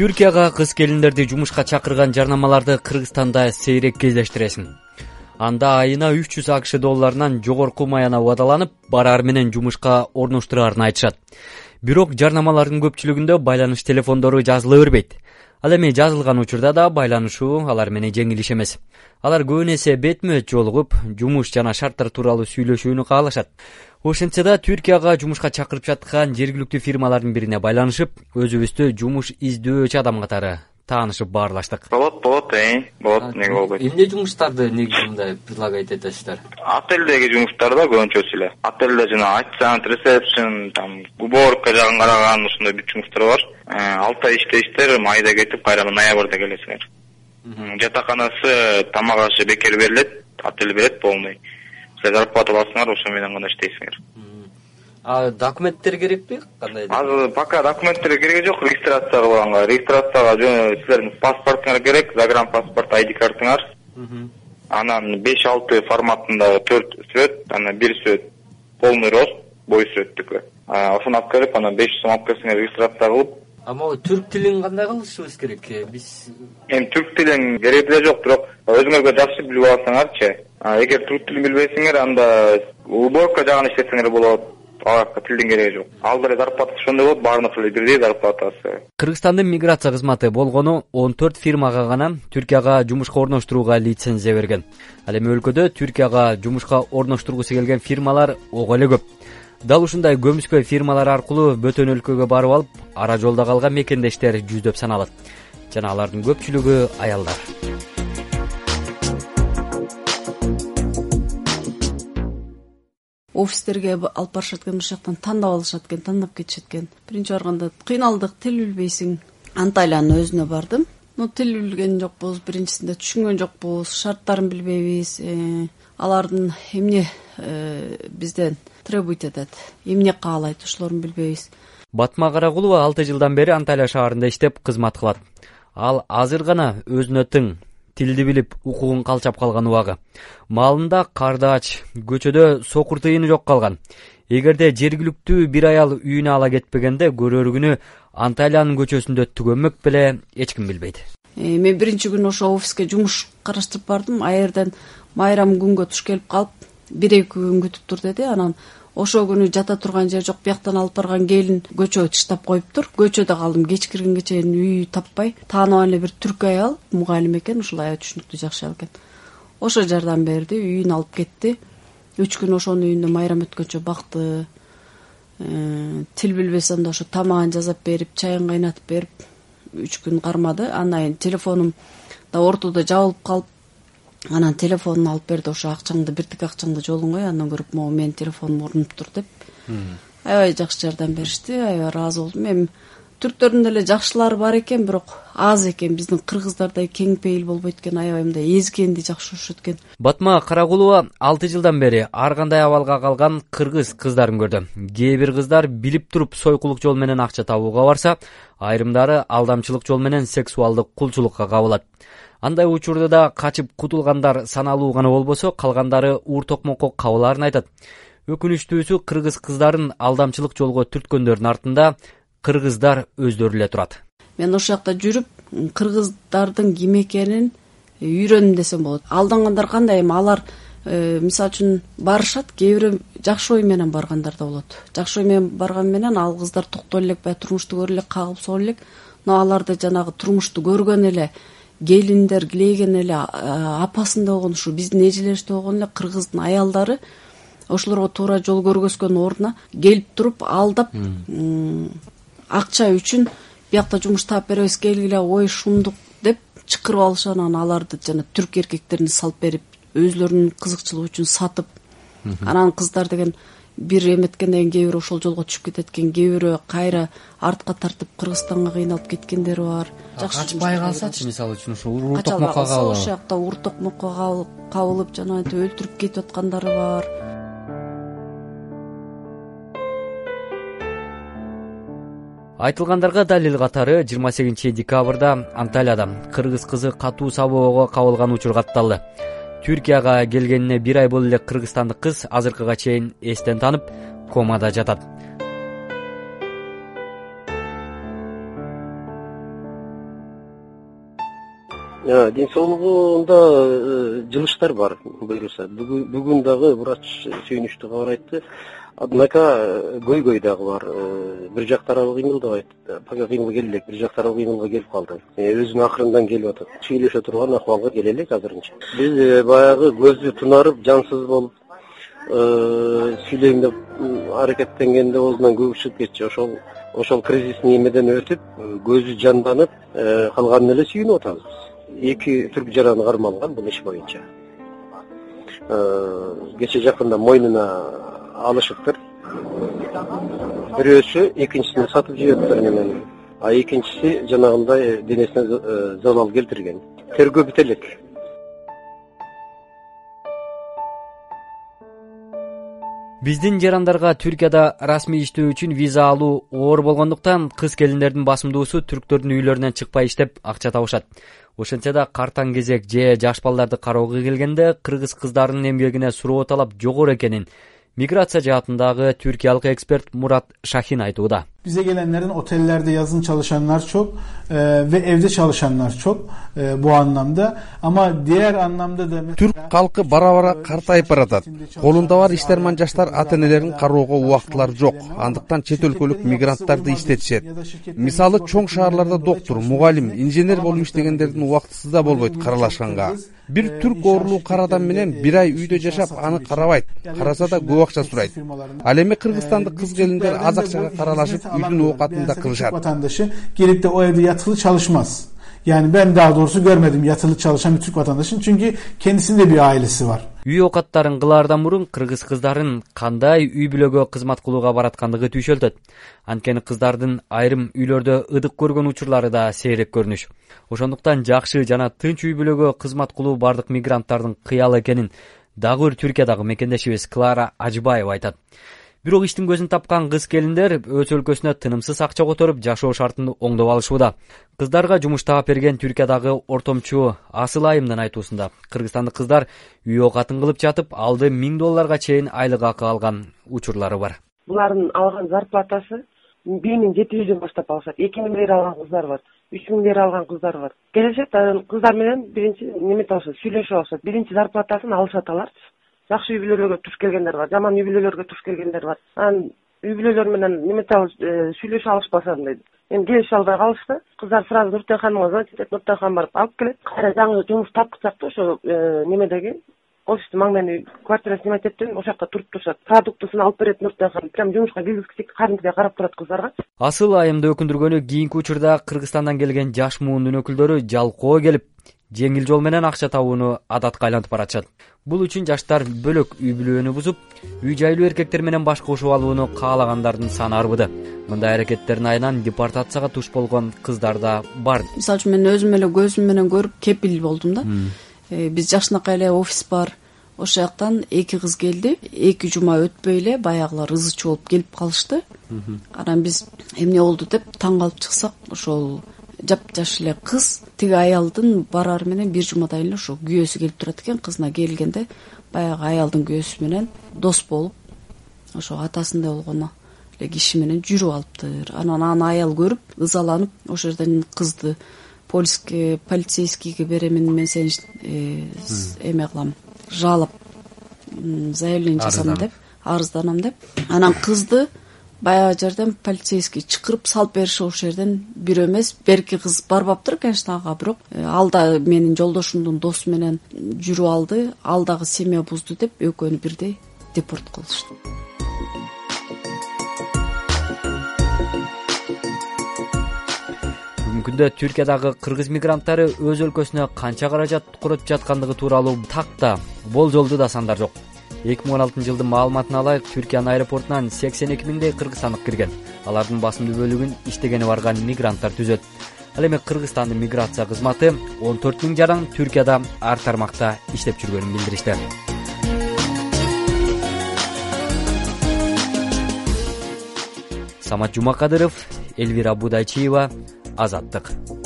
түркияга кыз келиндерди жумушка чакырган жарнамаларды кыргызстанда сейрек кездештиресиң анда айына үч жүз акш долларынан жогорку маяна убадаланып бараар менен жумушка орноштураарын айтышат. Бирок жарнамалардын көпчүлүгүндө байланыш телефондору жазыла бербейт ал эми жазылган учурда да байланышуу алар менен жеңил иш эмес. Алар көбүн эсе бетме бет жолугуп жумуш жана шарттар тууралуу сүйлөшүүнү каалашат. Ошентсе да түркияга жумушка чакырып жаткан жергиликтүү фирмалардын бирине байланышып өзүбүздү жумуш издөөчү адам катары таанышып баарлаштык. Болот болот э болот эмнеге болбойт. эмне жумуштарды негизи мындай предлагать этесиздер отелдеги жумуштар да көбүнчөсү эле отелде жана официант ресепшн там уборка жагын караган ушундай бүт жумуштар бар. Э, алты ай иштейсиздер майда кетип кайрадан ноябрда келесиңер. Жатаканасы тамак ашы бекер берилет отель берет полный зарплата аласыңар ошо менен гана иштейсиңер а документтер керекпи? Кандай азыр пока документтер кереги жок регистрация кылганга регистрацияга жөн силердин паспортуңар керек загранпаспорт айди картаңар анан беш алты форматындагы төрт сүрөт анан бир сүрөт полный рост бой сүрөттүкү. Ошону алып келип анан беш жүз сом алып келсеңер регистрация кылып. А могу түрк тилин кандай кылышыбыз керек? Биз эми түрк тилин кереги деле жок бирок өзүңөргө жакшы билип алсаңарчы эгер түрк тилин билбесеңер анда уборка жагын иштесеңер болот ага тилдин кереги жок. Ал деле зарплатасы ошондой болот баарыныкы эле бирдей зарплатасы. Кыргызстандын миграция кызматы болгону он төрт фирмага гана түркияга жумушка орноштурууга лицензия берген. Ал эми өлкөдө түркияга жумушка орноштургусу келген фирмалар ого эле көп. Дал ушундай көмүскө фирмалар аркылуу бөтөн өлкөгө барып алып ара жолдо калган мекендештер жүздөп саналат. Жана алардын көпчүлүгү аялдар офистерге алып барышат экен ошол жактан тандап алышат экен тандап кетишет экен биринчи барганда кыйналдык тил билбейсиң анталиянын өзүнө бардым. Ну тил билген жокпуз биринчисинде түшүнгөн жокпуз шарттарын билбейбиз э, алардын эмне э, бизден требовать этет эмне каалайт ошолорун билбейбиз. Батма карагулова алты жылдан бери анталия шаарында иштеп кызмат кылат. Ал азыр гана өзүнө тең тилди билип укугун калчап калган убагы. Маалында карды ач көчөдө сокур тыйыны жок калган. Эгерде жергиликтүү бир аял үйүнө ала кетпегенде көрөр күнү анталиянын көчөсүндө түгөнмөк беле эч ким билбейт. Э, мен биринчи күнү ошол офиске жумуш караштырып бардым. Ал жерден майрам күнгө туш келип калып бир эки күн күтүп тур деди. Анан ошол күнү жата турган жер жок бияктан алып барган келин көчөгө тыштап коюптур көчөдө калдым. Кеч киргенге чейин үй таппай тааныбан эле бир түрк аял мугалим экен ушул аябай түшүнүктүү жакшы аял экен. Ошо жардам берди үйүнө алып кетти. Үч күн ошонун үйүндө майрам өткөнчө бакты э, тил билбесем да ошо тамагын жасап берип чайын кайнатып берип үч күн кармады. Андан кийин телефонум да ортодо жабылып калып анан телефонун алып берди ошо акчаңды биртике акчаңды жолуңой андан көрүп могу менин телефонум урунуптур деп. Аябай жакшы жардам беришти аябай ыраазы болдум. Эми түрктөрдүн деле жакшылары бар экен бирок аз экен. Биздин кыргыздардай кең пейил болбойт экен аябай мындай эзгенди жакшы көрүшөт экен батма карагулова алты жылдан бери ар кандай абалга калган кыргыз кыздарын көрдү. Кээ бир кыздар билип туруп сойкулук жол менен акча табууга барса айрымдары алдамчылык жол менен сексуалдык кулчулукка кабылат андай учурда да качып кутулгандар саналуу гана болбосо калгандары уур токмокко кабылаарын айтат. Өкүнүчтүүсү кыргыз кыздарын алдамчылык жолго түрткөндөрдүн артында кыргыздар өздөрү эле турат. Мен ошол жакта жүрүп кыргыздардын ким экенин үйрөндүм десем болот. Алдангандар кандай эми? Алар э, мисалы үчүн барышат кээ бирөө жакшы ой менен баргандар да болот. Жакшы ой менен барган менен ал кыздар токтоло элек баягы турмушту көрө элек кагылып согула элек но аларды жанагы турмушту көргөн эле келиндер килейген эле апасындай болгон ушу биздин эжелерибиздей болгон эле кыргыздын аялдары ошолорго туура жол көргөзгөн ордуна келип туруп алдап акча үчүн биякта жумуш таап беребиз келгиле ой шумдук деп чакырып алышып анан аларды жана түрк эркектерине салып берип өзүлөрүнүн кызыкчылыгы үчүн сатып. Анан кыздар деген бир эметкенден кийин кээ бирөө ошол жолго түшүп кетет экен кээ бирөө кайра артка тартып кыргызстанга кыйналып кеткендери бар качпай калсачы мисалы үчүн ушул уур токмокко кабылып ошол жакта уур токмокко кабылып жанагынтип өлтүрүп кетип аткандары бар. Айтылгандарга далил катары жыйырма сегизинчи декабрда анталияда кыргыз кызы катуу сабоого кабылган учур катталды. Түркияга келгенине бир ай боло эле кыргызстандык кыз азыркыга чейин эстен танып комада жатат ден соолугунда э, жылыштар бар буюрса бүгүн дагы врач сүйүнүчтүү кабар айтты однако э, көйгөй дагы бар. Э, бир жактаралуу кыймылдабайт пока кыймыл келе элек бир жактаралуу кыймылга келип калды. Өзүнүн акырындан келип атат. Сүйлөшө турган акыбалга келе элек азырынча. Биз баягы көзү тунарып жансыз болуп сүйлөйм деп аракеттенгенде оозунан көбүк чыгып кетчү. Ошол ошол кризисный эмеден өтүп көзү жанданып калганына эле сүйүнүп атабыз. биз эки түрк жараны кармалган бул иш боюнча. Кече жакында мойнуна алышыптыр. Бирөөсү экинчисин сатып жибериптир анан а экинчиси жанагындай денесине залал келтирген. Тергөө бүтө элек биздин жарандарга түркияда расмий иштөө үчүн виза алуу оор болгондуктан кыз келиндердин басымдуусу түрктөрдүн үйлөрүнөн чыкпай иштеп акча табышат ошентсе да картаң кезек же жаш балдарды кароого келгенде кыргыз кыздарынын эмгегине суроо талап жогору экенин. Миграция жаатындагы түркиялык эксперт мурат шахин айтууда bize gelenlerin otellerde yazın çalışanlar çok e, ve evde çalışanlar çok e, bu anlamda. Ama diğer anlamda da türk halkı bara bara картайып баратат колунда бар иштерман жаштар ата энелерин кароого убактылары жок андыктан чет өлкөлүк мигранттарды иштетишет мисалы чоң шаарларда доктур мугалим инженер болуп иштегендердин убактысы да болбойт каралашканга. Бир түрк оорулуу кар адам менен бир ай үйдө жашап аны карабайт. Караса да көп акча сурайт. Ал эми кыргызстандык кыз келиндер аз акчага каралашып үйдүн оокатын да кылышат. vatandaşı gelip de o evde yatılı çalışmaz yani ben daha doğrusu görmedim yatılı çalışan bir Türk vatandaşın çünkü kendisinde bir ailesi var үй оокаттарын кылаардан мурун кыргыз кыздарын кандай үй бүлөгө кызмат кылууга бараткандыгы түйшөлтөт. Анткени кыздардын айрым үйлөрдө ыдык көргөн учурлары да сейрек көрүнүш. Ошондуктан жакшы жана тынч үй бүлөгө кызмат кылуу баардык мигранттардын кыялы экенин дагы бир түркиядагы мекендешибиз клара ажыбаева айтат бирок иштин көзүн тапкан кыз келиндер өз өлкөсүнө тынымсыз акча которуп жашоо шартын оңдоп алышууда. Кыздарга жумуш таап берген түркиядагы ортомчу асыл айымдын айтуусунда кыргызстандык кыздар үй оокатын кылып жатып алды миң долларга чейин айлык акы алган учурлары бар. Булардын алган зарплатасы бир миң жети жүздөн баштап алышат. Эки миң лира алган кыздар бар үч миң лира алган кыздар бар. Келишет анан кыздар менен биринчи неметип алышат сүйлөшүп алышат. Биринчи зарплатасын алышат аларчы жакшы үй бүлөлөргө туш келгендер бар жаман үй бүлөлөргө туш келгендер бар. Анан үй бүлөлөр менен неметип э, сүйлөшүп алышпасам дейт эми келише албай калышты. Кыздар сразу нуртен ханымга звонить этет нуртен ханым барып алып келет. Кайра жаңы жумуш тапкычак да ошо э, немедеги офистин маңдайына квартира снимать этиптен ошол жакка туруп турушат. Продуктысын алып берет нуртен ханым прямо жумушка киргизгичи кадимкидей карап турат кыздаргачы асыл айымды өкүндүргөнү кийинки учурда кыргызстандан келген жаш муундун өкүлдөрү жалкоо келип жеңил жол менен акча табууну адатка айлантып баратышат бул үчүн жаштар бөлөк үй бүлөнү бузуп үй жайлуу эркектер менен баш кошуп алууну каалагандардын саны арбыды мындай аракеттердин айынан депортацияга туш болгон кыздар да бар. Мисалы үчүн мен өзүм эле көзүм менен көрүп кепил болдум да. Э, биз жакшынакай эле офис бар. Ошол жактан эки кыз келди. Эки жума өтпөй эле баягылар ызы болуп келип калышты. Анан биз эмне болду деп таң калып чыксак ошол жапжаш эле кыз тиги аялдын барары менен бир жумадан эле ошо күйөөсү келип турат экен кызына келгенде баягы аялдын күйөөсү менен дос болуп ошо атасындай болгон эле киши менен жүрүп алыптыр. Анан аны аял көрүп ызаланып ошол жерден кызды полиске полицейскийге беремин мен сени э, эме кылам жалоб заявление жасадым деп арызданам деп. Анан кызды баягы жерден полицейский чакырып салып беришип ошол жерден бирөө эмес берки кыз барбаптыр конечно ага бирок э, ал да менин жолдошумдун досу менен жүрүп алды ал дагы семья бузду деп экөөнү бирдей депорт кылышты. Бүгүнкү күндө түркиядагы кыргыз мигранттары өз өлкөсүнө канча каражат коротуп жаткандыгы тууралуу так да болжолдуу да сандар жок эки миң он алтынчы жылдын маалыматына ылайык түркиянын аэропортунан сексен эки миңдей кыргызстандык кирген. Алардын басымдуу бөлүгүн иштегени барган мигранттар түзөт. Ал эми кыргызстандын миграция кызматы он төрт миң жаран түркияда ар тармакта иштеп жүргөнүн билдиришти. Самат жумакадыров элвира будайчиева азаттык